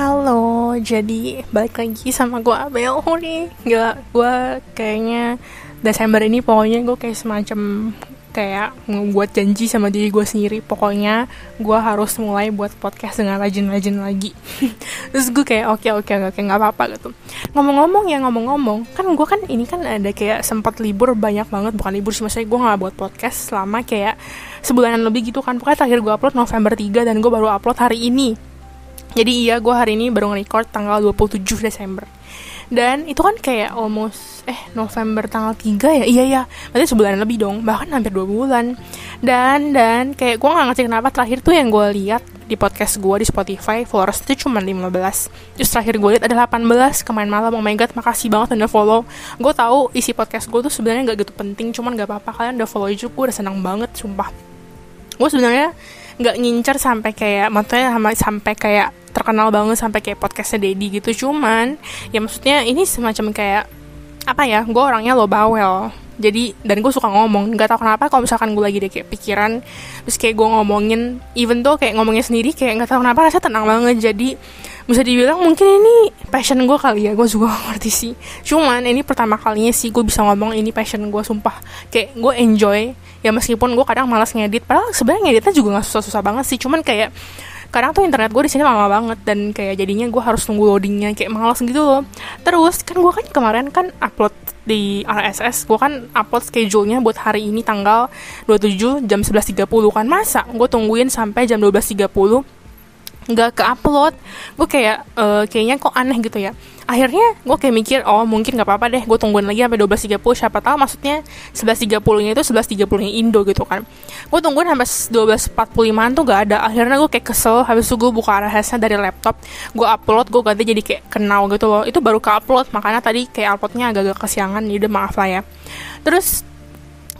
Halo, jadi balik lagi sama gue Abel. Nih Gila, gue kayaknya Desember ini pokoknya gue kayak semacam kayak ngebuat janji sama diri gue sendiri. Pokoknya gue harus mulai buat podcast dengan rajin-rajin lagi. Terus gue kayak oke okay, oke okay, oke okay, gak apa-apa gitu. Ngomong-ngomong ya ngomong-ngomong Kan gue kan ini kan ada kayak sempat libur banyak banget. Bukan libur sih, maksudnya gue gak buat podcast selama kayak sebulanan lebih gitu kan. Pokoknya terakhir gue upload November 3 dan gue baru upload hari ini jadi iya gue hari ini baru nge-record tanggal 27 Desember. Dan itu kan kayak almost eh November tanggal 3 ya? Iya ya berarti sebulan lebih dong. Bahkan hampir dua bulan. Dan dan kayak gue gak ngerti kenapa terakhir tuh yang gue lihat di podcast gue di Spotify followers itu cuma 15 terus terakhir gue lihat ada 18 kemarin malam oh my god makasih banget udah follow. Gue tahu isi podcast gue tuh sebenarnya gak gitu penting cuman gak apa-apa. Kalian udah follow juga gue udah senang banget sumpah. Gue sebenarnya nggak ngincer sampai kayak maksudnya sampai kayak terkenal banget sampai kayak podcastnya Dedi gitu. Cuman ya maksudnya ini semacam kayak apa ya gue orangnya lo bawel jadi dan gue suka ngomong. Nggak tahu kenapa kalau misalkan gue lagi deh kayak pikiran terus kayak gue ngomongin even tuh kayak ngomongnya sendiri kayak nggak tahu kenapa rasanya tenang banget. Jadi bisa dibilang mungkin ini passion gue kali ya. Gue juga ngerti sih. Cuman ini pertama kalinya sih gue bisa ngomong ini passion gue sumpah. Kayak gue enjoy. Ya meskipun gue kadang malas ngedit padahal sebenarnya ngeditnya juga nggak susah-susah banget sih. Cuman kayak kadang tuh internet gue di sini lama banget dan kayak jadinya gue harus nunggu loadingnya kayak malas gitu loh. Terus kan gue kan kemarin kan upload di RSS gue kan upload schedule-nya buat hari ini tanggal 27 jam 11.30 kan. Masa gue tungguin sampai jam 12.30 nggak ke upload gue kayak uh, kayaknya kok aneh gitu ya. Akhirnya gue kayak mikir oh mungkin nggak apa-apa deh gue tungguin lagi sampai 12.30 siapa tahu maksudnya 11.30 nya itu 11.30 nya Indo gitu kan. Gue tungguin sampai 12.45 tuh gak ada. Akhirnya gue kayak kesel habis itu gue buka RSS-nya dari laptop gue upload gue ganti jadi kayak kenal gitu loh. Itu baru ke upload makanya tadi kayak uploadnya agak-agak kesiangan jadi maaf lah ya. Terus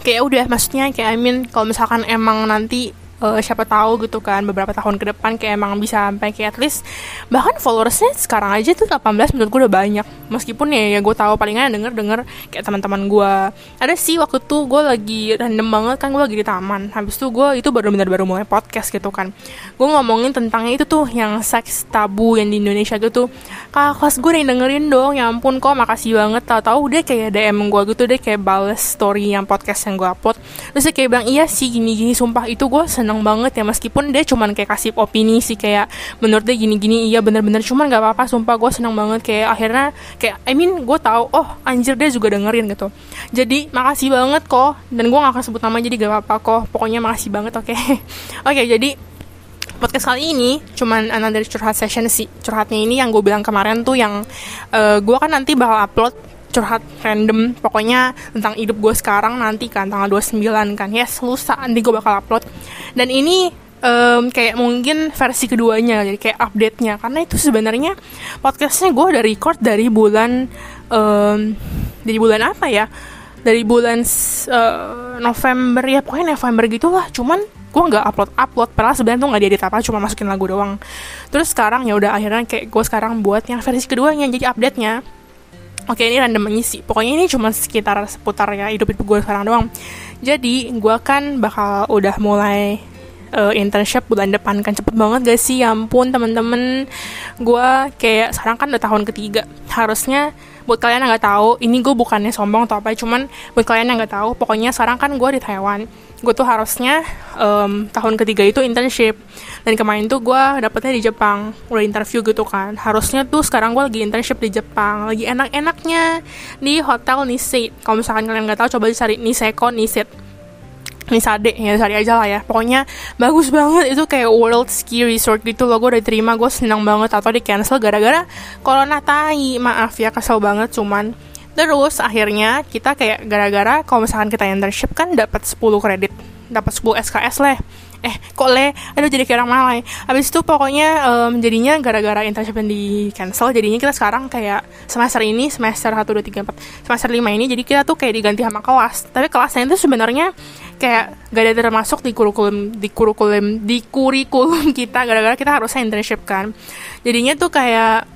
kayak udah maksudnya kayak I mean kalau misalkan emang nanti uh, siapa tahu gitu kan beberapa tahun ke depan kayak emang bisa sampai kayak at least bahkan followersnya sekarang aja tuh 18 menurut gue udah banyak. Meskipun ya ya gue tahu palingan denger denger kayak teman-teman gue ada sih waktu tuh gue lagi random banget kan gue lagi di taman. Habis itu gue itu baru benar baru mulai podcast gitu kan. Gue ngomongin tentangnya itu tuh yang seks tabu yang di Indonesia gitu kakak kelas gue yang dengerin dong ya ampun kok makasih banget. Tahu-tahu deh kayak DM gue gitu deh kayak bales story yang podcast yang gue upload. Terus kayak bilang iya sih gini-gini sumpah itu gue seneng seneng banget ya meskipun dia cuman kayak kasih opini sih kayak menurut dia gini-gini iya bener-bener cuman gak apa-apa sumpah gue seneng banget kayak akhirnya kayak I mean gue tahu oh anjir dia juga dengerin gitu jadi makasih banget kok dan gue gak akan sebut nama jadi gak apa-apa kok pokoknya makasih banget oke okay? oke okay, jadi podcast kali ini cuman another curhat session sih curhatnya ini yang gue bilang kemarin tuh yang uh, gue kan nanti bakal upload curhat random pokoknya tentang hidup gue sekarang nanti kan tanggal 29 kan. Yes lusa nanti gue bakal upload. Dan ini um, kayak mungkin versi keduanya jadi kayak update-nya. Karena itu sebenarnya podcastnya gue udah record dari bulan um, dari bulan apa ya? Dari bulan uh, November ya pokoknya November gitulah. Cuman gue nggak upload upload. Padahal sebenarnya tuh nggak diedit apa cuma masukin lagu doang. Terus sekarang ya udah akhirnya kayak gue sekarang buat yang versi keduanya jadi update nya Oke ini random mengisi. Pokoknya ini cuma sekitar seputar ya hidup hidup gue sekarang doang. Jadi gue kan bakal udah mulai uh, internship bulan depan kan. Cepet banget gak sih? Ya ampun temen-temen. Gue kayak sekarang kan udah tahun ketiga. Harusnya buat kalian yang nggak tahu ini gue bukannya sombong atau apa cuman buat kalian yang nggak tahu pokoknya sekarang kan gue di Taiwan. Gue tuh harusnya um, tahun ketiga itu internship dan kemarin tuh gue dapetnya di Jepang udah interview gitu kan. Harusnya tuh sekarang gue lagi internship di Jepang lagi enak-enaknya di hotel Nisei. Kalau misalkan kalian nggak tahu coba cari Niseko Niset Nisade ya cari aja lah ya. Pokoknya bagus banget itu kayak world ski resort gitu loh gue udah terima gue senang banget. Atau di cancel gara-gara corona tai. Maaf ya kesel banget cuman Terus akhirnya kita kayak gara-gara kalau misalkan kita internship kan dapat 10 kredit, dapat 10 SKS lah. Eh, kok le? Aduh jadi kayak orang malai. Habis itu pokoknya um, jadinya gara-gara internship yang di cancel, jadinya kita sekarang kayak semester ini, semester 1 2 3 4, semester 5 ini jadi kita tuh kayak diganti sama kelas. Tapi kelasnya itu sebenarnya kayak gak ada termasuk di kurikulum di kurikulum di kurikulum kita gara-gara kita harusnya internship kan. Jadinya tuh kayak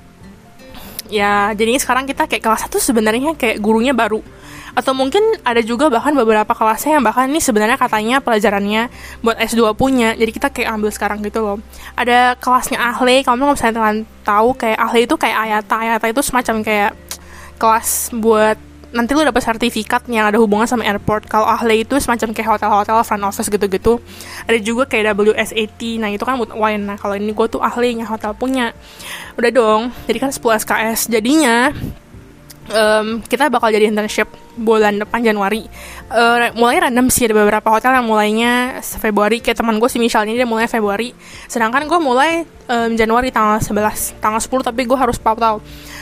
ya jadinya sekarang kita kayak kelas satu sebenarnya kayak gurunya baru atau mungkin ada juga bahkan beberapa kelasnya yang bahkan ini sebenarnya katanya pelajarannya buat S2 punya jadi kita kayak ambil sekarang gitu loh ada kelasnya ahli kamu nggak bisa tahu kayak ahli itu kayak ayata ayata itu semacam kayak kelas buat nanti lu dapat sertifikat yang ada hubungan sama airport. Kalau ahli itu semacam kayak hotel-hotel front office gitu-gitu. Ada juga kayak WSAT. Nah, itu kan buat wine. Nah, kalau ini gue tuh ahlinya hotel punya. Udah dong. Jadi kan 10 SKS. Jadinya um, kita bakal jadi internship bulan depan Januari. Uh, mulai random sih ada beberapa hotel yang mulainya Februari. Kayak teman gue sih misalnya dia mulai Februari. Sedangkan gue mulai um, Januari tanggal 11, tanggal 10 tapi gue harus pau tahu.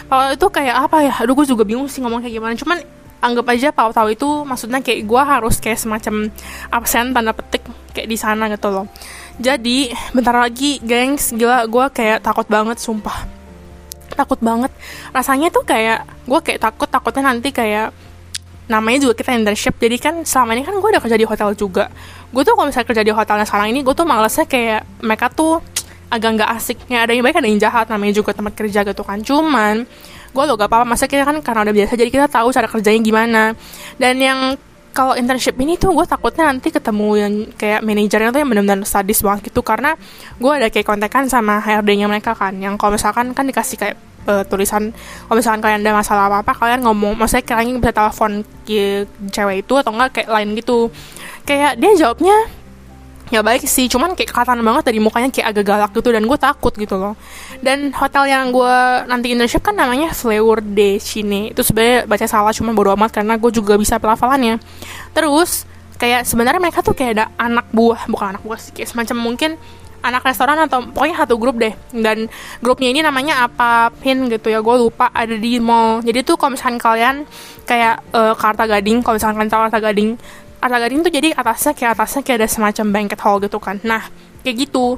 Pau itu kayak apa ya? Aduh gue juga bingung sih ngomong kayak gimana. Cuman anggap aja pau tahu itu maksudnya kayak gue harus kayak semacam absen tanda petik kayak di sana gitu loh. Jadi bentar lagi gengs gila gue kayak takut banget sumpah takut banget. Rasanya tuh kayak gue kayak takut takutnya nanti kayak namanya juga kita internship jadi kan selama ini kan gue udah kerja di hotel juga. Gue tuh kalau misalnya kerja di hotelnya sekarang ini gue tuh malesnya kayak mereka tuh agak nggak asik. Ya ada yang baik ada yang jahat namanya juga tempat kerja gitu kan. Cuman gue lo gak apa-apa. Masa kita kan karena udah biasa jadi kita tahu cara kerjanya gimana. Dan yang kalau internship ini tuh gue takutnya nanti ketemu yang kayak manajernya tuh yang benar-benar sadis banget gitu. Karena gue ada kayak kontekan sama HRD-nya mereka kan. Yang kalau misalkan kan dikasih kayak uh, tulisan kalau misalkan kalian ada masalah apa apa kalian ngomong maksudnya kalian bisa telepon ke cewek itu atau enggak kayak lain gitu. Kayak dia jawabnya ya baik sih. Cuman kayak kelihatan banget dari mukanya kayak agak galak gitu dan gue takut gitu loh. Dan hotel yang gue nanti internship kan namanya Flower de Chine. Itu sebenarnya baca salah cuman bodo amat karena gue juga bisa pelafalannya. Terus kayak sebenarnya mereka tuh kayak ada anak buah bukan anak buah sih kayak semacam mungkin anak restoran atau pokoknya satu grup deh. Dan grupnya ini namanya apa pin gitu ya gue lupa ada di mall. Jadi tuh kalau misalkan kalian kayak uh, Karta Gading kalau misalkan kalian tahu Karta Gading Arta Gading tuh jadi atasnya kayak atasnya kayak ada semacam banquet hall gitu kan. Nah kayak gitu.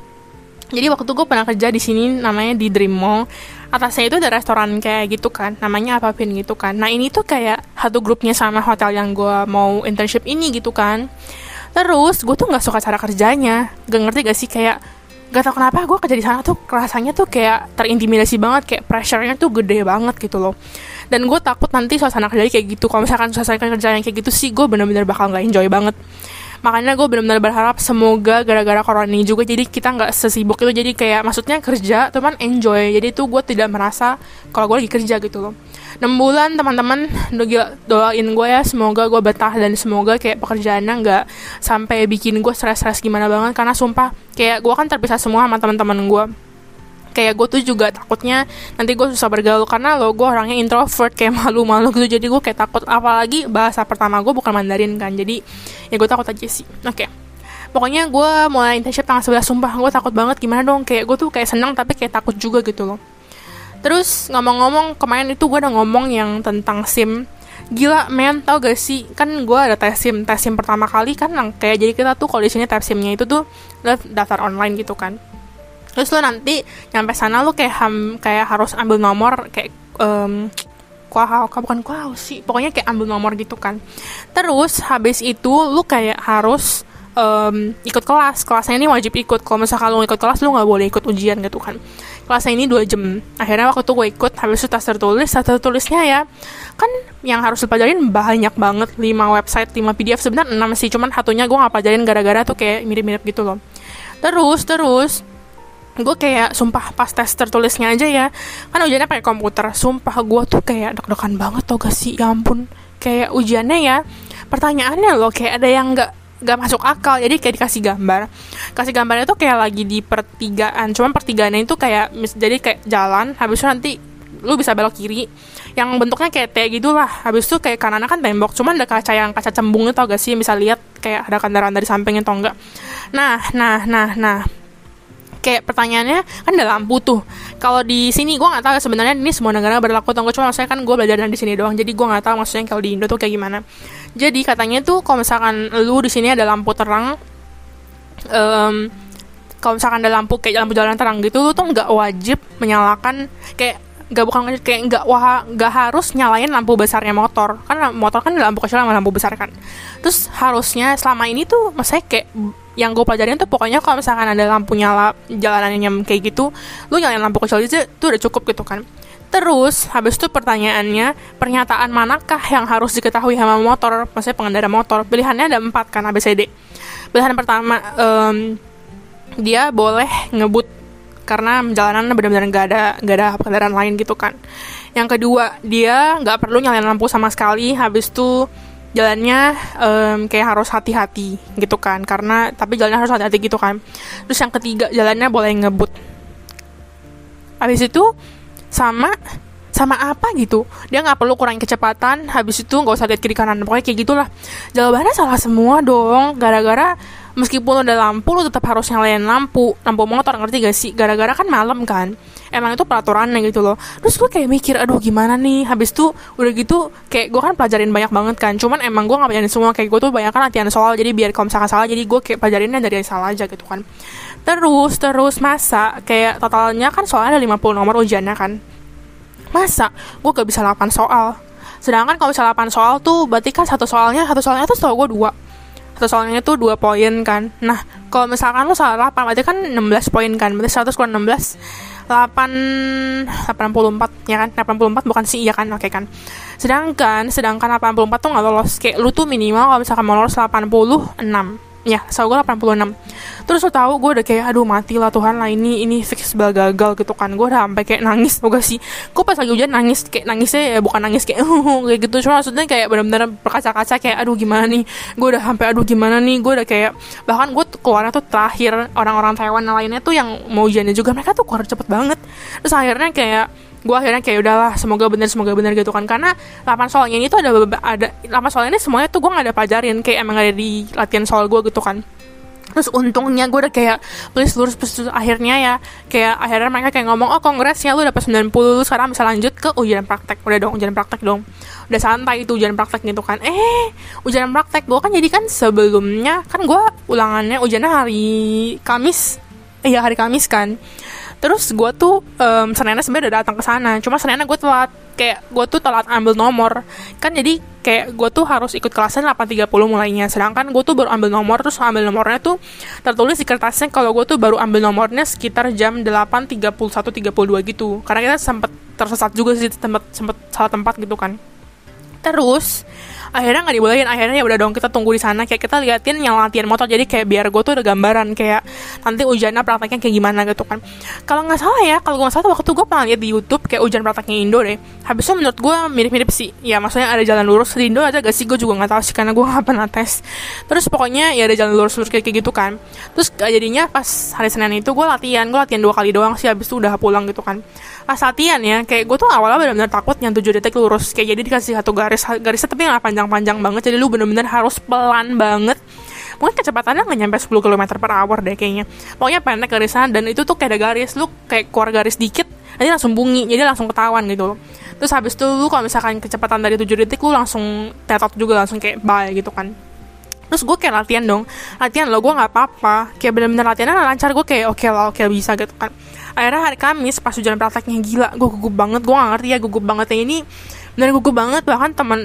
Jadi waktu gue pernah kerja di sini namanya di Dream Mall. Atasnya itu ada restoran kayak gitu kan namanya apa pin gitu kan. Nah ini tuh kayak satu grupnya sama hotel yang gue mau internship ini gitu kan. Terus gue tuh nggak suka cara kerjanya. Gak ngerti gak sih kayak gak tau kenapa gue kerja di sana tuh rasanya tuh kayak terintimidasi banget kayak pressure-nya tuh gede banget gitu loh dan gue takut nanti suasana kerja kayak gitu. Kalau misalkan suasana kerja yang kayak gitu sih gue bener-bener bakal nggak enjoy banget. Makanya gue benar-benar berharap semoga gara-gara corona ini juga jadi kita nggak sesibuk itu. Jadi kayak maksudnya kerja teman enjoy. Jadi tuh gue tidak merasa kalau gue lagi kerja gitu loh. 6 bulan teman-teman doain gue ya. Semoga gue betah dan semoga kayak pekerjaannya nggak sampai bikin gue stres-stres gimana banget. Karena sumpah kayak gue kan terpisah semua sama teman-teman gue kayak gue tuh juga takutnya nanti gue susah bergaul karena lo gue orangnya introvert kayak malu-malu gitu. Jadi gue kayak takut apalagi bahasa pertama gue bukan Mandarin kan. Jadi ya gue takut aja sih. Oke. Okay. pokoknya gue mulai internship tanggal 11 sumpah gue takut banget. Gimana dong? Kayak gue tuh kayak seneng tapi kayak takut juga gitu loh. Terus ngomong-ngomong kemarin itu gue udah ngomong yang tentang sim. Gila men tau gak sih? Kan gue ada tes sim. Tes sim pertama kali kan kayak jadi kita tuh kalau di sini tes simnya itu tuh daftar online gitu kan terus lo nanti nyampe sana lo kayak ham kayak harus ambil nomor kayak um, kuah bukan kuah sih pokoknya kayak ambil nomor gitu kan. Terus habis itu lo kayak harus um, ikut kelas. Kelasnya ini wajib ikut. Kalau misalkan lo ikut kelas lo nggak boleh ikut ujian gitu kan. Kelasnya ini dua jam. Akhirnya waktu itu gue ikut habis itu tas tertulis. Tas tertulisnya ya kan yang harus dipelajarin banyak banget. 5 website 5 pdf sebenarnya 6 sih cuman satunya gue nggak pelajarin gara-gara tuh kayak mirip-mirip gitu loh. Terus terus gue kayak sumpah pas tes tertulisnya aja ya. Kan ujiannya pakai komputer. Sumpah gue tuh kayak deg-degan banget tau gak sih? Ya ampun. Kayak ujiannya ya pertanyaannya loh kayak ada yang nggak nggak masuk akal. Jadi kayak dikasih gambar. Kasih gambarnya tuh kayak lagi di pertigaan. Cuman pertigaannya itu kayak jadi kayak jalan. Habis itu nanti lu bisa belok kiri. Yang bentuknya kayak T gitu lah habis itu kayak kanannya kan tembok. Cuman ada kaca yang kaca cembung itu gak sih? Bisa lihat kayak ada kendaraan dari sampingnya atau enggak nah nah nah nah kayak pertanyaannya kan ada lampu tuh. Kalau di sini gue nggak tahu sebenarnya ini semua negara berlaku atau cuma maksudnya kan gue belajar di sini doang jadi gue nggak tahu maksudnya kalau di Indo tuh kayak gimana. Jadi katanya tuh kalau misalkan lu di sini ada lampu terang um, kalau misalkan ada lampu kayak lampu jalan terang gitu lu tuh nggak wajib menyalakan kayak nggak bukan kayak nggak wah nggak harus nyalain lampu besarnya motor. Kan motor kan lampu kecil sama lampu besar kan. Terus harusnya selama ini tuh maksudnya kayak yang gue pelajarin tuh pokoknya kalau misalkan ada lampu nyala jalanan yang kayak gitu lu nyalain lampu kecil aja tuh udah cukup gitu kan Terus habis itu pertanyaannya pernyataan manakah yang harus diketahui sama motor, maksudnya pengendara motor. Pilihannya ada empat kan ABCD. Pilihan pertama um, dia boleh ngebut karena jalanan benar-benar nggak ada nggak ada kendaraan lain gitu kan. Yang kedua dia nggak perlu nyalain lampu sama sekali. Habis itu jalannya um, kayak harus hati-hati gitu kan. Karena tapi jalannya harus hati-hati gitu kan. Terus yang ketiga jalannya boleh ngebut. Habis itu sama sama apa gitu. Dia nggak perlu kurangi kecepatan habis itu nggak usah lihat kiri kanan. Pokoknya kayak gitulah. Jawabannya salah semua dong. Gara-gara meskipun udah lampu lu tetap harus nyalain lampu lampu motor ngerti gak sih? Gara-gara kan malam kan emang itu peraturannya gitu loh. Terus gue kayak mikir aduh gimana nih? Habis tuh udah gitu kayak gue kan pelajarin banyak banget kan cuman emang gue nggak pelajarin semua kayak gue tuh banyak kan latihan soal jadi biar kalau misalkan salah jadi gue kayak pelajarinnya dari salah aja gitu kan. Terus terus masa kayak totalnya kan soalnya ada 50 nomor ujiannya kan. Masa gue gak bisa 8 soal. Sedangkan kalau misalnya 8 soal tuh berarti kan satu soalnya satu soalnya tuh setahu gue dua satu soalnya tuh dua poin kan. Nah kalau misalkan lo salah 8 berarti kan 16 poin kan. Berarti 100 kurang 16 8 84 ya kan? 84 bukan sih iya kan? Oke okay, kan. Sedangkan sedangkan 84 tuh nggak lolos. Kayak lu tuh minimal kalau misalkan mau lolos 86 ya so gue 86 terus lo tau gue udah kayak aduh mati lah Tuhan lah ini ini fix bal gagal gitu kan. Gue udah sampai kayak nangis tau gak sih. Gue pas lagi hujan nangis kayak nangisnya ya bukan nangis kayak kayak gitu. Cuma maksudnya kayak benar-benar berkaca-kaca kayak aduh gimana nih? Gue udah sampai aduh gimana nih? Gue udah kayak bahkan gue keluarnya tuh terakhir orang-orang Taiwan lainnya tuh yang mau ujiannya juga mereka tuh keluar cepet banget. Terus akhirnya kayak gue akhirnya kayak udahlah semoga bener semoga bener gitu kan. Karena 8 soalnya ini tuh ada ada 8 soalnya ini semuanya tuh gue gak ada pelajarin kayak emang ada di latihan soal gue gitu kan. Terus untungnya gue udah kayak please lurus please, akhirnya ya kayak akhirnya mereka kayak ngomong oh kongres ya lu dapat 90 lu sekarang bisa lanjut ke ujian praktek. Udah dong ujian praktek dong. Udah santai itu ujian praktek gitu kan. Eh ujian praktek gue kan jadi kan sebelumnya kan gue ulangannya ujiannya hari Kamis. Iya hari Kamis kan terus gue tuh um, Seninnya sebenarnya udah datang ke sana. Cuma Seninnya gue telat. Kayak gue tuh telat ambil nomor. Kan jadi kayak gue tuh harus ikut kelasnya 8.30 mulainya. Sedangkan gue tuh baru ambil nomor terus ambil nomornya tuh tertulis di kertasnya kalau gue tuh baru ambil nomornya sekitar jam 8.31 32 gitu. Karena kita sempet tersesat juga sih tempat sempet salah tempat gitu kan. Terus akhirnya nggak dibolehin. Akhirnya ya udah dong kita tunggu di sana. Kayak kita liatin yang latihan motor. Jadi kayak biar gue tuh ada gambaran kayak nanti ujiannya prakteknya kayak gimana gitu kan. Kalau nggak salah ya kalau gue nggak salah waktu gue pernah lihat di YouTube kayak ujian prakteknya Indo deh. Habisnya menurut gue mirip-mirip sih. Ya maksudnya ada jalan lurus. Di Indo aja gak sih? Gue juga nggak tahu sih karena gue nggak pernah tes. Terus pokoknya ya ada jalan lurus lurus kayak, gitu kan. Terus jadinya pas hari Senin itu gue latihan. Gue latihan dua kali doang sih habis itu udah pulang gitu kan. Pas latihan ya kayak gue tuh awalnya benar-benar takut yang tujuh detik lurus. Kayak jadi dikasih satu garis garisnya tapi nggak panjang-panjang banget jadi lu bener-bener harus pelan banget. Mungkin kecepatannya nggak nyampe 10 km per hour deh kayaknya. Pokoknya pendek garisnya dan itu tuh kayak ada garis lu kayak keluar garis dikit nanti langsung bunyi jadi langsung ketahuan gitu loh. Terus habis itu lu kalau misalkan kecepatan dari 7 detik lu langsung tetot juga langsung kayak bye gitu kan. Terus gue kayak latihan dong. Latihan lo gue nggak apa-apa. Kayak bener-bener latihannya lancar gue kayak oke okay lah oke okay, bisa gitu kan. Akhirnya hari Kamis pas ujian prakteknya gila gue gugup banget. Gue gak ngerti ya gugup banget ya ini bener gugup banget. Bahkan teman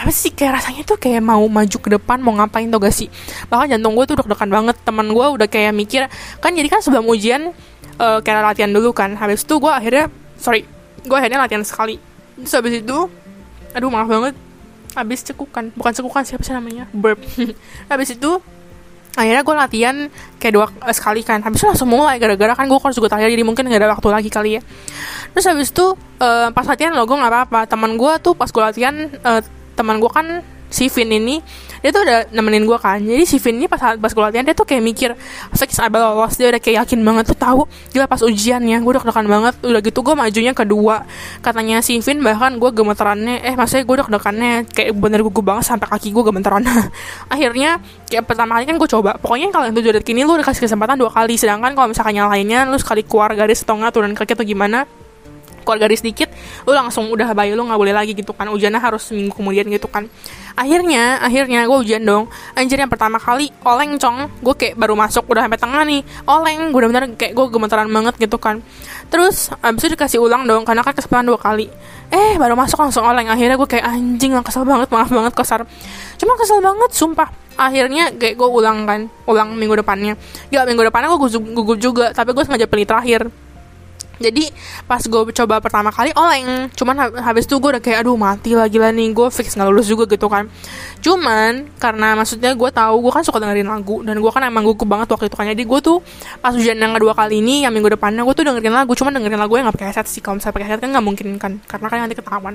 apa sih kayak rasanya tuh kayak mau maju ke depan mau ngapain tau gak sih? Bahkan jantung gue tuh udah degan banget teman gue udah kayak mikir kan jadi kan sebelum ujian uh, kayak latihan dulu kan. Habis itu gue akhirnya sorry gue akhirnya latihan sekali. Terus habis itu aduh maaf banget habis cekukan. Bukan cekukan siapa sih namanya? Burp. Habis itu akhirnya gue latihan kayak dua uh, sekali kan. Habis itu langsung mulai gara-gara kan gue harus juga terakhir jadi mungkin gak ada waktu lagi kali ya. Terus habis itu uh, pas latihan lo gue nggak apa-apa. Teman gue tuh pas gue latihan uh, teman gue kan si Vin ini dia tuh udah nemenin gue kan. Jadi si Vin ini pas pas gue dia tuh kayak mikir fix abel lolos dia udah kayak yakin banget tuh tahu gila pas ujian ya gue udah kedekan banget udah gitu gue majunya kedua. Katanya si Vin bahkan gue gemeterannya eh maksudnya gue udah kedekannya kayak bener gue banget sampai kaki gue gemeteran akhirnya kayak pertama kali kan gue coba pokoknya kalau yang tujuh detik ini lu udah kasih kesempatan dua kali sedangkan kalau misalkan yang lainnya lu sekali keluar garis enggak turun kaki atau gimana keluar garis dikit lu langsung udah bayi lu nggak boleh lagi gitu kan. Ujiannya harus seminggu kemudian gitu kan. Akhirnya akhirnya gue ujian dong. Anjir yang pertama kali oleng cong. Gue kayak baru masuk udah sampai tengah nih. Oleng gue bener kayak gue gemeteran banget gitu kan. Terus abis itu dikasih ulang dong karena kan kesempatan dua kali. Eh baru masuk langsung oleng. Akhirnya gue kayak anjing lah kesel banget maaf banget kasar cuma kesel banget sumpah. Akhirnya kayak gue ulang kan ulang minggu depannya. Ya minggu depannya gue gugup juga tapi gue sengaja pilih terakhir jadi pas gue coba pertama kali oleng cuman habis itu gue udah kayak aduh mati lagi lah nih gue fix nggak lulus juga gitu kan. Cuman karena maksudnya gue tahu gue kan suka dengerin lagu dan gue kan emang gugup banget waktu itu kan. Jadi gue tuh pas ujian yang kedua kali ini yang minggu depannya gue tuh dengerin lagu cuman dengerin lagu yang nggak pakai headset sih. Kalau misalnya pakai headset kan nggak mungkin kan karena kan nanti ketahuan.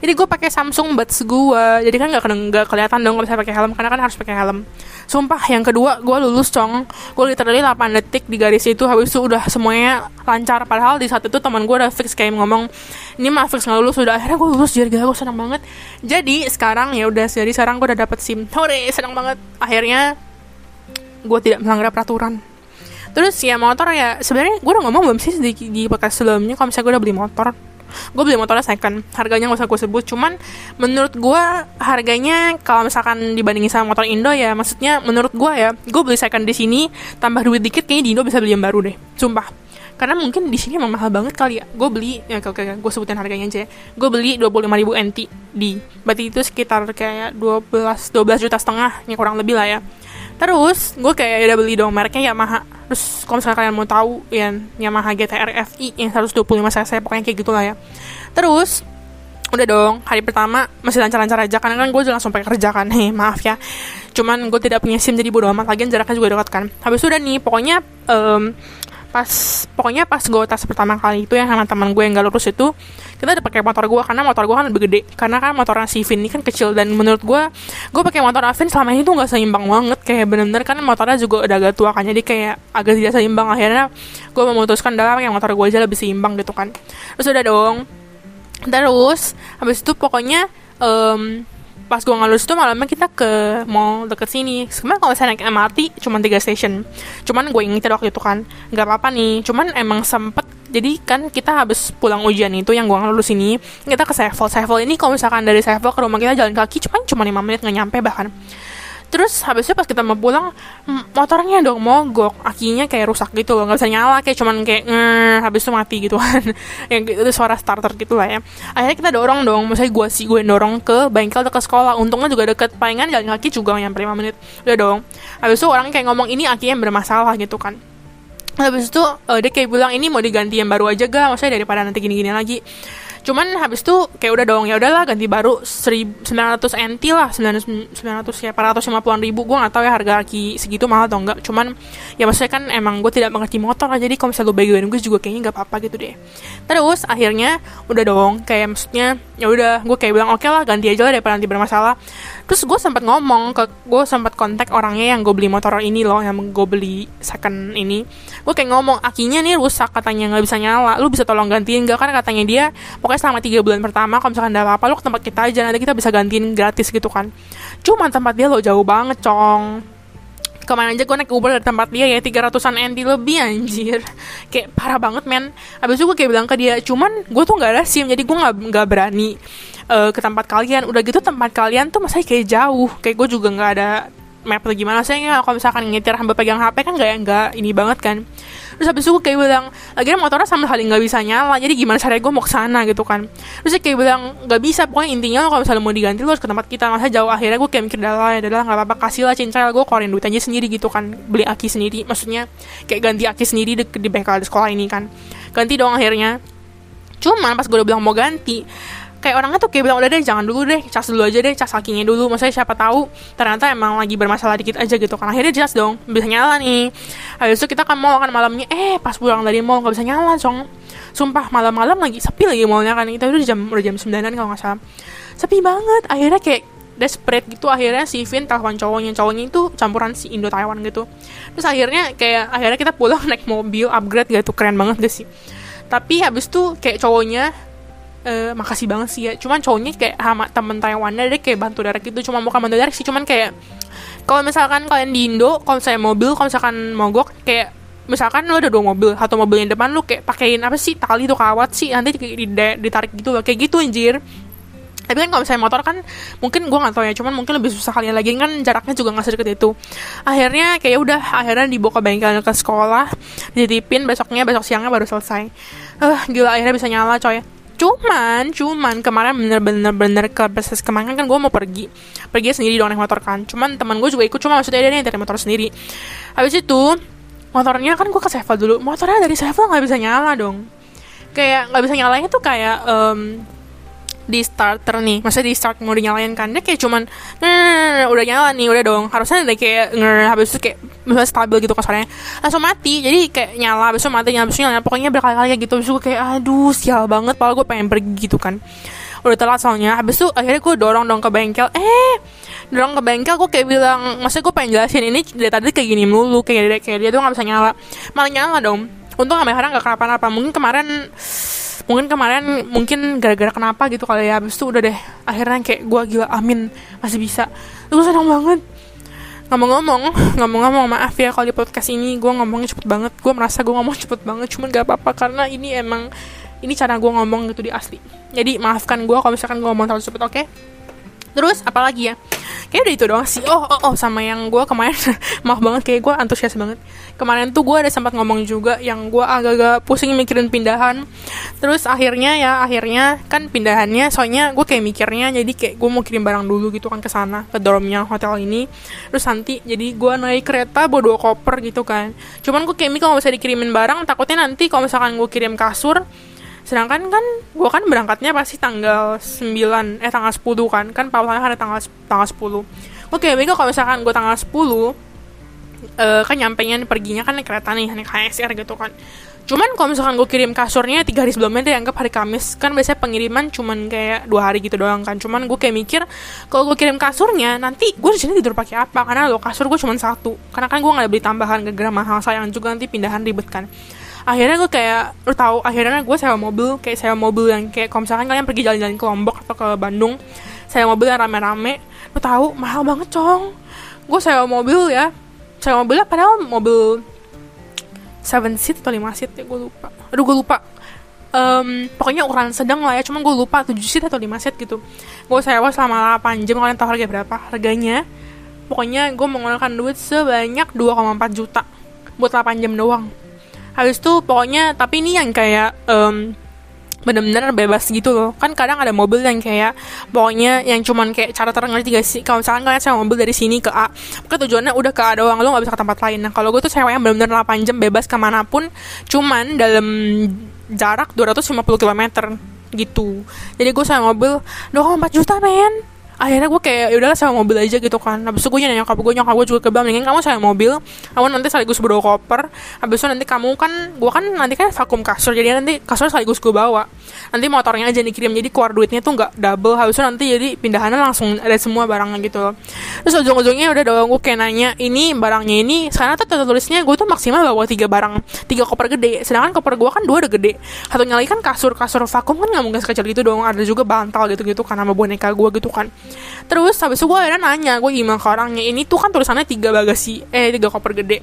Jadi gue pakai Samsung Buds gue jadi kan nggak nggak kelihatan dong kalau misalnya pakai helm karena kan harus pakai helm. Sumpah yang kedua gue lulus cong. Gue literally 8 detik di garis itu habis itu udah semuanya lancar. Padahal di saat itu teman gue udah fix kayak ngomong ini mah fix nggak lulus. Udah akhirnya gue lulus jadi gue senang banget. Jadi sekarang ya udah jadi sekarang gue udah dapet sim. Hore senang banget. Akhirnya gue tidak melanggar peraturan. Terus ya motor ya sebenarnya gue udah ngomong belum sih di, di podcast sebelumnya? Kalau misalnya gue udah beli motor gue beli motornya second. Harganya gak usah gue sebut cuman menurut gue harganya kalau misalkan dibandingin sama motor Indo ya maksudnya menurut gue ya gue beli second di sini tambah duit dikit kayaknya di Indo bisa beli yang baru deh. Sumpah karena mungkin di sini emang mahal banget kali ya. Gue beli ya oke, oke gue sebutin harganya aja gue beli 25 ribu NT di berarti itu sekitar kayak 12 12 juta setengah ya kurang lebih lah ya. Terus gue kayak udah beli dong mereknya Yamaha. Terus kalau misalnya kalian mau tahu ya Yamaha GTR FI yang 125 cc pokoknya kayak gitulah ya. Terus udah dong hari pertama masih lancar-lancar aja karena kan gue langsung pakai kerja kan nih maaf ya. Cuman gue tidak punya sim jadi bodo amat lagi jaraknya juga dekat kan. Habis itu udah nih pokoknya um, pas pokoknya pas gue tes pertama kali itu yang sama teman gue yang gak lulus itu kita udah pakai motor gue karena motor gue kan lebih gede. Karena kan motornya si Vin ini kan kecil dan menurut gue gue pakai motor Avin selama ini tuh nggak seimbang banget. Kayak bener-bener kan motornya juga udah agak tua kan jadi kayak agak tidak seimbang. Akhirnya gue memutuskan dalam yang motor gue aja lebih seimbang gitu kan. Terus udah dong. Terus habis itu pokoknya um, pas gue ngalus itu malamnya kita ke mall deket sini. Sebenarnya kalau saya naik MRT cuma tiga station. Cuman gue inget waktu itu kan nggak apa-apa nih. Cuman emang sempet jadi kan kita habis pulang ujian itu yang gue ngelulus ini kita ke Sevel Sevel ini kalau misalkan dari Sevel ke rumah kita jalan kaki cuman cuma lima menit nggak nyampe bahkan terus habisnya pas kita mau pulang motornya dong mogok. Akinya kayak rusak gitu loh nggak bisa nyala kayak cuman kayak nge habis itu mati gitu kan. Yang itu suara starter gitu lah ya. Akhirnya kita dorong dong misalnya gue sih gue dorong ke bengkel dekat sekolah. Untungnya juga deket palingan jalan kaki juga nyampe 5 menit. Udah dong. Habis itu orang kayak ngomong ini akinya bermasalah gitu kan. Habis itu uh, dia kayak bilang ini mau diganti yang baru aja gak maksudnya daripada nanti gini-gini lagi cuman habis itu kayak udah dong ya udahlah ganti baru 900 NT lah 900 900 ya 450 ribu. Gue nggak tahu ya harga ki segitu mahal atau enggak cuman ya maksudnya kan emang gue tidak mengerti motor lah jadi kalau misalnya lo bagian gue juga kayaknya nggak apa-apa gitu deh. Terus akhirnya udah dong kayak maksudnya ya udah gue kayak bilang oke okay lah ganti aja lah daripada nanti bermasalah terus gue sempat ngomong ke gue sempat kontak orangnya yang gue beli motor ini loh yang gue beli second ini. Gue kayak ngomong akinya nih rusak katanya nggak bisa nyala lu bisa tolong gantiin gak kan katanya dia pokoknya selama tiga bulan pertama kalau misalkan ada apa-apa lo ke tempat kita aja nanti kita bisa gantiin gratis gitu kan. Cuma tempat dia lo jauh banget cong. Ke mana aja gue naik Uber dari tempat dia ya 300an NT lebih anjir. Kayak parah banget men. Habis itu gue kayak bilang ke dia cuman gue tuh nggak ada sim jadi gue nggak nggak berani uh, ke tempat kalian. Udah gitu tempat kalian tuh masih kayak jauh. Kayak gue juga nggak ada map atau gimana. Sih kalau misalkan nyetir sambil pegang HP kan gak nggak ini banget kan. Terus habis itu gue kayak bilang akhirnya motornya sama sekali nggak bisa nyala. Jadi gimana caranya gue mau ke sana gitu kan. Terus kayak bilang nggak bisa. Pokoknya intinya kalau misalnya mau diganti lo harus ke tempat kita. Masa jauh. Akhirnya gue kayak mikir adalah ya adalah nggak apa-apa. Kasih lah cincin gue keluarin duit aja sendiri gitu kan. Beli aki sendiri. Maksudnya kayak ganti aki sendiri di, di bengkel di sekolah ini kan. Ganti dong akhirnya. Cuma pas gue udah bilang mau ganti kayak orangnya tuh kayak bilang udah deh jangan dulu deh cas dulu aja deh cas kakinya dulu. Maksudnya siapa tahu ternyata emang lagi bermasalah dikit aja gitu kan. Akhirnya cas dong bisa nyala nih. Habis itu kita kan mau kan malamnya. Eh pas pulang dari mall nggak bisa nyala cong. Sumpah malam-malam lagi sepi lagi mallnya kan. Itu udah jam udah jam sembilanan kalau nggak salah. Sepi banget. Akhirnya kayak desperate gitu. Akhirnya si Vin telepon cowoknya. Cowoknya itu campuran si Indo Taiwan gitu. Terus akhirnya kayak akhirnya kita pulang naik mobil upgrade gitu. Keren banget gak sih? Tapi habis tuh kayak cowoknya uh, makasih banget sih ya. Cuman cowoknya kayak sama temen Taiwannya dia kayak bantu direct gitu. Cuma bukan bantu direct sih. Cuman kayak kalau misalkan kalian di Indo kalau saya mobil kalau misalkan mogok kayak misalkan lu ada dua mobil satu mobil yang depan lu kayak pakein apa sih tali tuh kawat sih nanti ditarik gitu kayak gitu anjir. Tapi kan kalau misalnya motor kan mungkin gue nggak tahu ya cuman mungkin lebih susah kalian lagi. Kan jaraknya juga nggak sedekat itu. Akhirnya kayak udah akhirnya dibawa ke bengkel ke sekolah dititipin besoknya besok siangnya baru selesai. Eh uh, gila akhirnya bisa nyala coy cuman cuman kemarin bener-bener bener ke proses kemarin kan gue mau pergi. Pergi sendiri dong naik motor kan. Cuman teman gue juga ikut cuma maksudnya dia dari motor sendiri. Habis itu motornya kan gue ke Sevel dulu. Motornya dari Sevel nggak bisa nyala dong. Kayak nggak bisa nyalain tuh kayak um, di starter nih. Masa di start mau dinyalain kan dia kayak cuman udah nyala nih udah dong. Harusnya ada kayak nger habis itu kayak misalnya stabil gitu kasarnya. Langsung mati jadi kayak nyala habis itu mati nyala habis itu nyala. Pokoknya berkali-kali kayak gitu habis itu kayak aduh sial banget padahal gue pengen pergi gitu kan. Udah telat soalnya. Habis itu akhirnya gue dorong dong ke bengkel. Eh! Dorong ke bengkel gue kayak bilang maksudnya gue pengen jelasin ini dari tadi kayak gini melulu kayak dia kayak dia tuh nggak bisa nyala. Malah nyala dong. Untung sampai sekarang gak kenapa-napa. Mungkin kemarin mungkin kemarin mungkin gara-gara kenapa gitu kali ya. Habis itu udah deh akhirnya kayak gue gila amin masih bisa. Gue senang banget. Ngomong-ngomong ngomong-ngomong maaf ya kalau di podcast ini gue ngomongnya cepet banget. Gue merasa gue ngomong cepet banget cuman gak apa-apa karena ini emang ini cara gue ngomong gitu di asli. Jadi maafkan gue kalau misalkan gue ngomong terlalu cepet oke? okay? Terus apalagi ya? Kayak udah itu doang sih. Oh oh, oh sama yang gue kemarin. Maaf banget kayak gue antusias banget. Kemarin tuh gue ada sempat ngomong juga yang gue agak-agak pusing mikirin pindahan. Terus akhirnya ya akhirnya kan pindahannya soalnya gue kayak mikirnya jadi kayak gue mau kirim barang dulu gitu kan ke sana ke dormnya hotel ini. Terus nanti jadi gue naik kereta bawa dua koper gitu kan. Cuman gue kayak mikir kalau bisa dikirimin barang takutnya nanti kalau misalkan gue kirim kasur sedangkan kan gue kan berangkatnya pasti tanggal 9 eh tanggal 10 kan. Kan pautanya ada tanggal tanggal 10 oke Mega kalau misalkan gue tanggal 10 uh, kan nyampe nya perginya kan naik kereta nih naik HSR gitu kan. Cuman kalau misalkan gue kirim kasurnya tiga hari sebelumnya dianggap hari Kamis. Kan biasanya pengiriman cuman kayak dua hari gitu doang kan. Cuman gue kayak mikir kalau gue kirim kasurnya nanti gue di sini tidur pakai apa? Karena lo kasur gue cuma satu. Karena kan gue nggak beli tambahan gara-gara mahal sayang juga nanti pindahan ribet kan akhirnya gue kayak lu tahu akhirnya gue sewa mobil kayak sewa mobil yang kayak kalau misalkan kalian pergi jalan-jalan ke Lombok atau ke Bandung sewa mobil yang rame-rame lu tahu mahal banget cong. Gue sewa mobil ya sewa mobilnya padahal mobil seven seat atau lima seat ya gue lupa. Aduh gue lupa. Um, pokoknya ukuran sedang lah ya cuma gue lupa 7 seat atau 5 seat gitu. Gue sewa selama 8 jam kalian tahu harga berapa harganya. Pokoknya gue mengeluarkan duit sebanyak 2,4 juta buat 8 jam doang habis itu pokoknya tapi ini yang kayak um, bener-bener bebas gitu loh. Kan kadang ada mobil yang kayak pokoknya yang cuman kayak cara terang tiga sih kalau misalkan kalian sewa mobil dari sini ke A maka tujuannya udah ke A doang lo gak bisa ke tempat lain. Nah kalau gue tuh sewa yang bener-bener 8 jam bebas ke mana pun cuman dalam jarak 250 km gitu. Jadi gue sewa mobil 24 juta men akhirnya gue kayak ya udahlah sewa mobil aja gitu kan. Habis itu gue nanya nyokap gue nyokap gue juga kebilang mendingan kamu sewa mobil kamu nanti sekaligus bawa koper. Habis itu nanti kamu kan gue kan nanti kan vakum kasur jadi nanti kasur sekaligus gue bawa. Nanti motornya aja dikirim jadi keluar duitnya tuh nggak double. Habis itu nanti jadi pindahannya langsung ada semua barangnya gitu loh. Terus ujung-ujungnya udah doang gue kayak nanya ini barangnya ini sekarang tuh tulisnya gue tuh maksimal bawa tiga barang tiga koper gede. Sedangkan koper gue kan dua udah gede. Satu nyali kan kasur kasur vakum kan nggak mungkin sekecil gitu dong. Ada juga bantal gitu gitu kan sama boneka gue gitu kan terus habis itu gue akhirnya nanya gue gimana ke orangnya ini tuh kan tulisannya tiga bagasi eh tiga koper gede.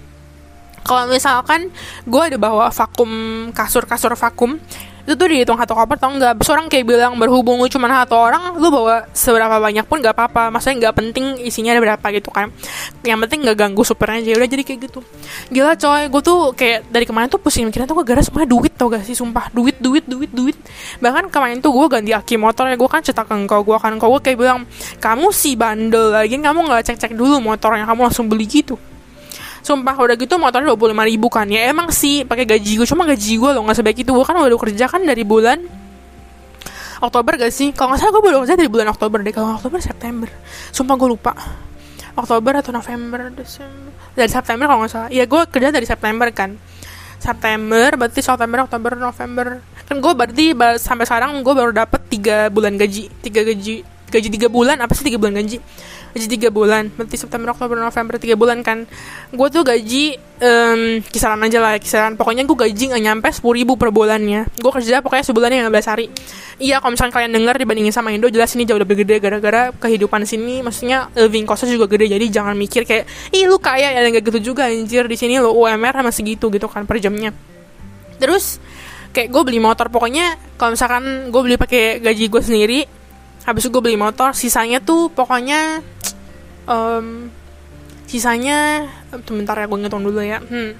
Kalau misalkan gue ada bawa vakum kasur kasur vakum itu tuh dihitung satu koper atau enggak? Seorang kayak bilang berhubung lu cuma satu orang lu bawa seberapa banyak pun gak apa-apa. Maksudnya nggak penting isinya ada berapa gitu kan. Yang penting nggak ganggu supernya aja. Udah jadi kayak gitu. Gila coy. Gue tuh kayak dari kemarin tuh pusing mikirin tuh gue gara semua duit tau gak sih? Sumpah. Duit duit duit duit. Bahkan kemarin tuh gue ganti aki motor ya. Gue kan cetak engkau gue kan kau gue kayak bilang kamu sih bandel lagi kamu nggak cek cek dulu motornya. Kamu langsung beli gitu sumpah udah gitu motornya dua puluh lima ribu kan. Ya emang sih pakai gaji gue cuma gaji gue loh nggak sebaik itu. Gue kan udah kerja kan dari bulan Oktober gak sih? Kalau nggak salah gue baru kerja dari bulan Oktober deh. Kalau Oktober September. Sumpah gue lupa. Oktober atau November Desember. Dari September kalau nggak salah. Ya gue kerja dari September kan. September berarti September Oktober November. Kan gue berarti sampai sekarang gue baru dapet tiga bulan gaji. Tiga gaji gaji tiga bulan apa sih tiga bulan gaji gaji tiga bulan. Berarti September Oktober November tiga bulan kan. Gue tuh gaji um, kisaran aja lah kisaran. Pokoknya gue gaji nggak nyampe sepuluh ribu per bulannya. Gue kerja pokoknya sebulannya yang belas hari. Iya kalau misalnya kalian dengar dibandingin sama Indo jelas ini jauh lebih gede gara-gara kehidupan sini. Maksudnya living costnya juga gede jadi jangan mikir kayak ih lu kaya ya nggak gitu juga anjir. Di sini lo UMR sama segitu gitu kan per jamnya. Terus kayak gue beli motor. Pokoknya kalau misalkan gue beli pakai gaji gue sendiri habis itu gue beli motor sisanya tuh pokoknya um, sisanya sebentar ya gue ngitung dulu ya. Hmm.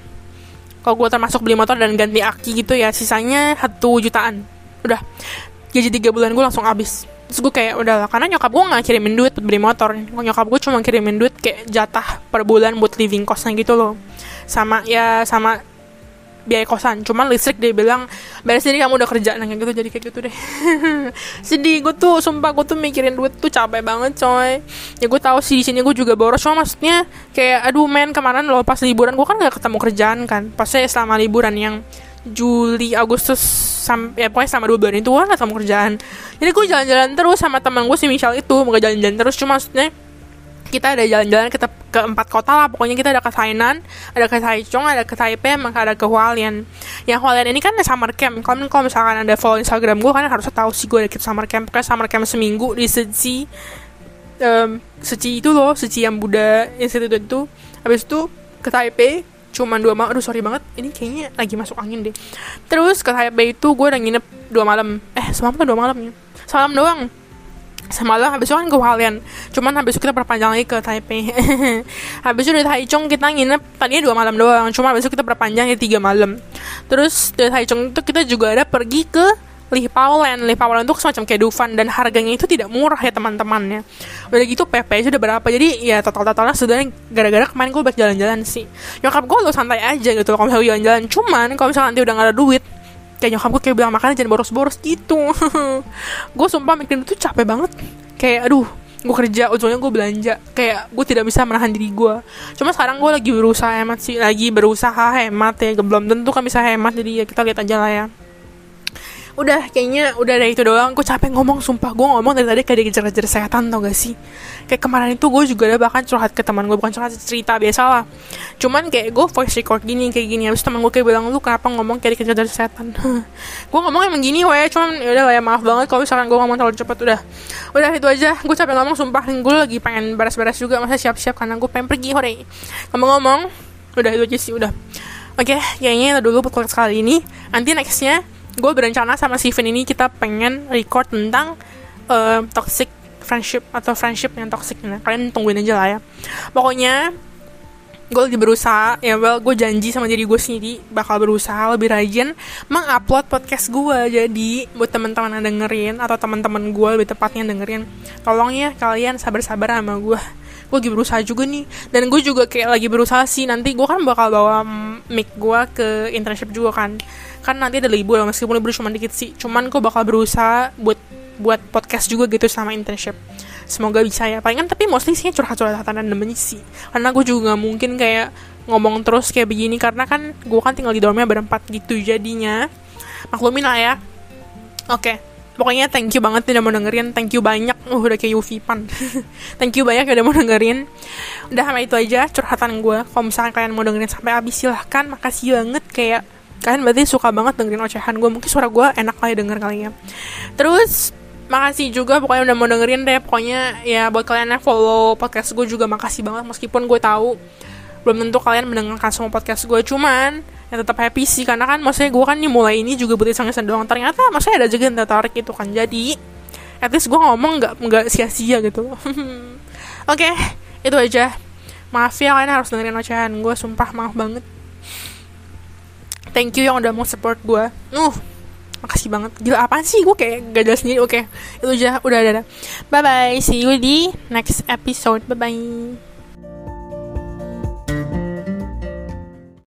kalau gue termasuk beli motor dan ganti aki gitu ya sisanya satu jutaan. Udah gaji tiga bulan gue langsung habis. Terus gue kayak udah karena nyokap gue nggak kirimin duit buat beli motor. Nyokap gue cuma kirimin duit kayak jatah per bulan buat living costnya gitu loh. Sama ya sama biaya kosan. Cuman listrik dia bilang beres sendiri kamu udah kerja. Nah gitu jadi kayak gitu deh. Sedih gue tuh sumpah gue tuh mikirin duit tuh capek banget coy. Ya gue tahu sih di sini gue juga boros. Cuma maksudnya kayak aduh men kemarin lo pas liburan gue kan gak ketemu kerjaan kan. Pasnya selama liburan yang Juli Agustus sampai ya pokoknya selama dua bulan itu gue gak ketemu kerjaan. Jadi gue jalan-jalan terus sama teman gue si Michelle itu mau jalan-jalan terus cuma maksudnya kita ada jalan-jalan kita ke empat kota lah pokoknya kita ada ke Tainan ada ke Taichung ada ke Taipei maka ada ke Hualien. Yang Hualien ini kan ada summer camp. Kalau kalau misalkan ada follow Instagram gue kan harusnya tahu sih gue ada ke summer camp. Pokoknya summer camp seminggu di Seci um, Seci itu loh Seci yang Buddha Institute itu. Habis itu ke Taipei cuma dua malam aduh sorry banget. Ini kayaknya lagi masuk angin deh. Terus ke Taipei itu gue udah nginep dua malam. Eh semalam kan dua malam ya? Semalam doang semalam habis itu kan ke Hualien cuman habis itu kita perpanjang lagi ke Taipei. Habis itu dari Taichung kita nginep tadinya dua malam doang cuma habis itu kita perpanjang tiga malam. Terus dari Taichung itu kita juga ada pergi ke Li Paulen Li Paulen itu semacam kayak Dufan dan harganya itu tidak murah ya teman-temannya. Udah gitu PP udah berapa jadi ya total-totalnya sebenarnya gara-gara kemarin gue buat jalan-jalan sih. Nyokap gue lo santai aja gitu kalau misalnya jalan-jalan. Cuman kalau misalnya nanti udah gak ada duit kayak nyokap gue kayak bilang makanya jangan boros-boros gitu. Gue sumpah mikirin itu capek banget. Kayak aduh gue kerja ujungnya gue belanja. Kayak gue tidak bisa menahan diri gue. Cuma sekarang gue lagi berusaha hemat sih lagi berusaha hemat ya belum tentu kan bisa hemat. Jadi ya kita lihat aja lah ya udah kayaknya udah dari itu doang. Gue capek ngomong sumpah. Gue ngomong dari tadi kayak dikejar-kejar kesehatan tau gak sih? Kayak kemarin itu gue juga ada bahkan curhat ke teman gue bukan curhat cerita biasa lah. Cuman kayak gue voice record gini kayak gini. Habis teman gue kayak bilang lu kenapa ngomong kayak dikejar-kejar setan? Gue ngomong emang gini weh. Cuman ya udah lah ya maaf banget kalau misalkan gue ngomong terlalu cepet. Udah. Udah itu aja. Gue capek ngomong sumpah. Gue lagi pengen beres-beres juga. Masa siap-siap karena gue pengen pergi hore. Ngomong-ngomong udah itu aja sih udah. Oke, okay, kayaknya itu dulu podcast kali ini. Nanti nextnya gue berencana sama Steven ini kita pengen record tentang uh, toxic friendship atau friendship yang toxic. Nah, kalian tungguin aja lah ya. Pokoknya gue lagi berusaha ya well gue janji sama diri gue sendiri bakal berusaha lebih rajin mengupload podcast gue jadi buat teman-teman yang dengerin atau teman-teman gue lebih tepatnya dengerin tolong ya kalian sabar-sabar sama gue gue lagi berusaha juga nih. Dan gue juga kayak lagi berusaha sih nanti gue kan bakal bawa mic gue ke internship juga kan kan nanti ada libur meskipun libur cuma dikit sih. Cuman gue bakal berusaha buat buat podcast juga gitu sama internship. Semoga bisa ya. Palingan tapi mostly sih curhat-curhatan dan demen sih. Karena gue juga gak mungkin kayak ngomong terus kayak begini karena kan gue kan tinggal di dormnya berempat gitu jadinya. Maklumin lah ya. Oke. Okay. pokoknya thank you banget udah mau dengerin. Thank you banyak. Uh, udah kayak Yufi Pan. Thank you banyak udah mau dengerin. Udah sama itu aja curhatan gue kalau misalnya kalian mau dengerin sampai habis silahkan. Makasih banget kayak kalian berarti suka banget dengerin ocehan gue mungkin suara gue enak kali denger kali ya. Terus makasih juga pokoknya udah mau dengerin deh. Pokoknya ya buat kalian yang follow podcast gue juga makasih banget. Meskipun gue tahu belum tentu kalian mendengarkan semua podcast gue cuman ya tetap happy sih. Karena kan maksudnya gue kan mulai ini juga buat iseng-iseng doang. Ternyata maksudnya ada juga yang tertarik itu kan. Jadi at least gue ngomong nggak nggak sia-sia gitu. Oke okay, itu aja. Maaf ya kalian harus dengerin ocehan gue sumpah maaf banget thank you yang udah mau support gue uh makasih banget. Gila apa sih? Gue kayak gak jelas sendiri. Oke okay, itu aja. Udah ada bye bye see you di next episode. Bye bye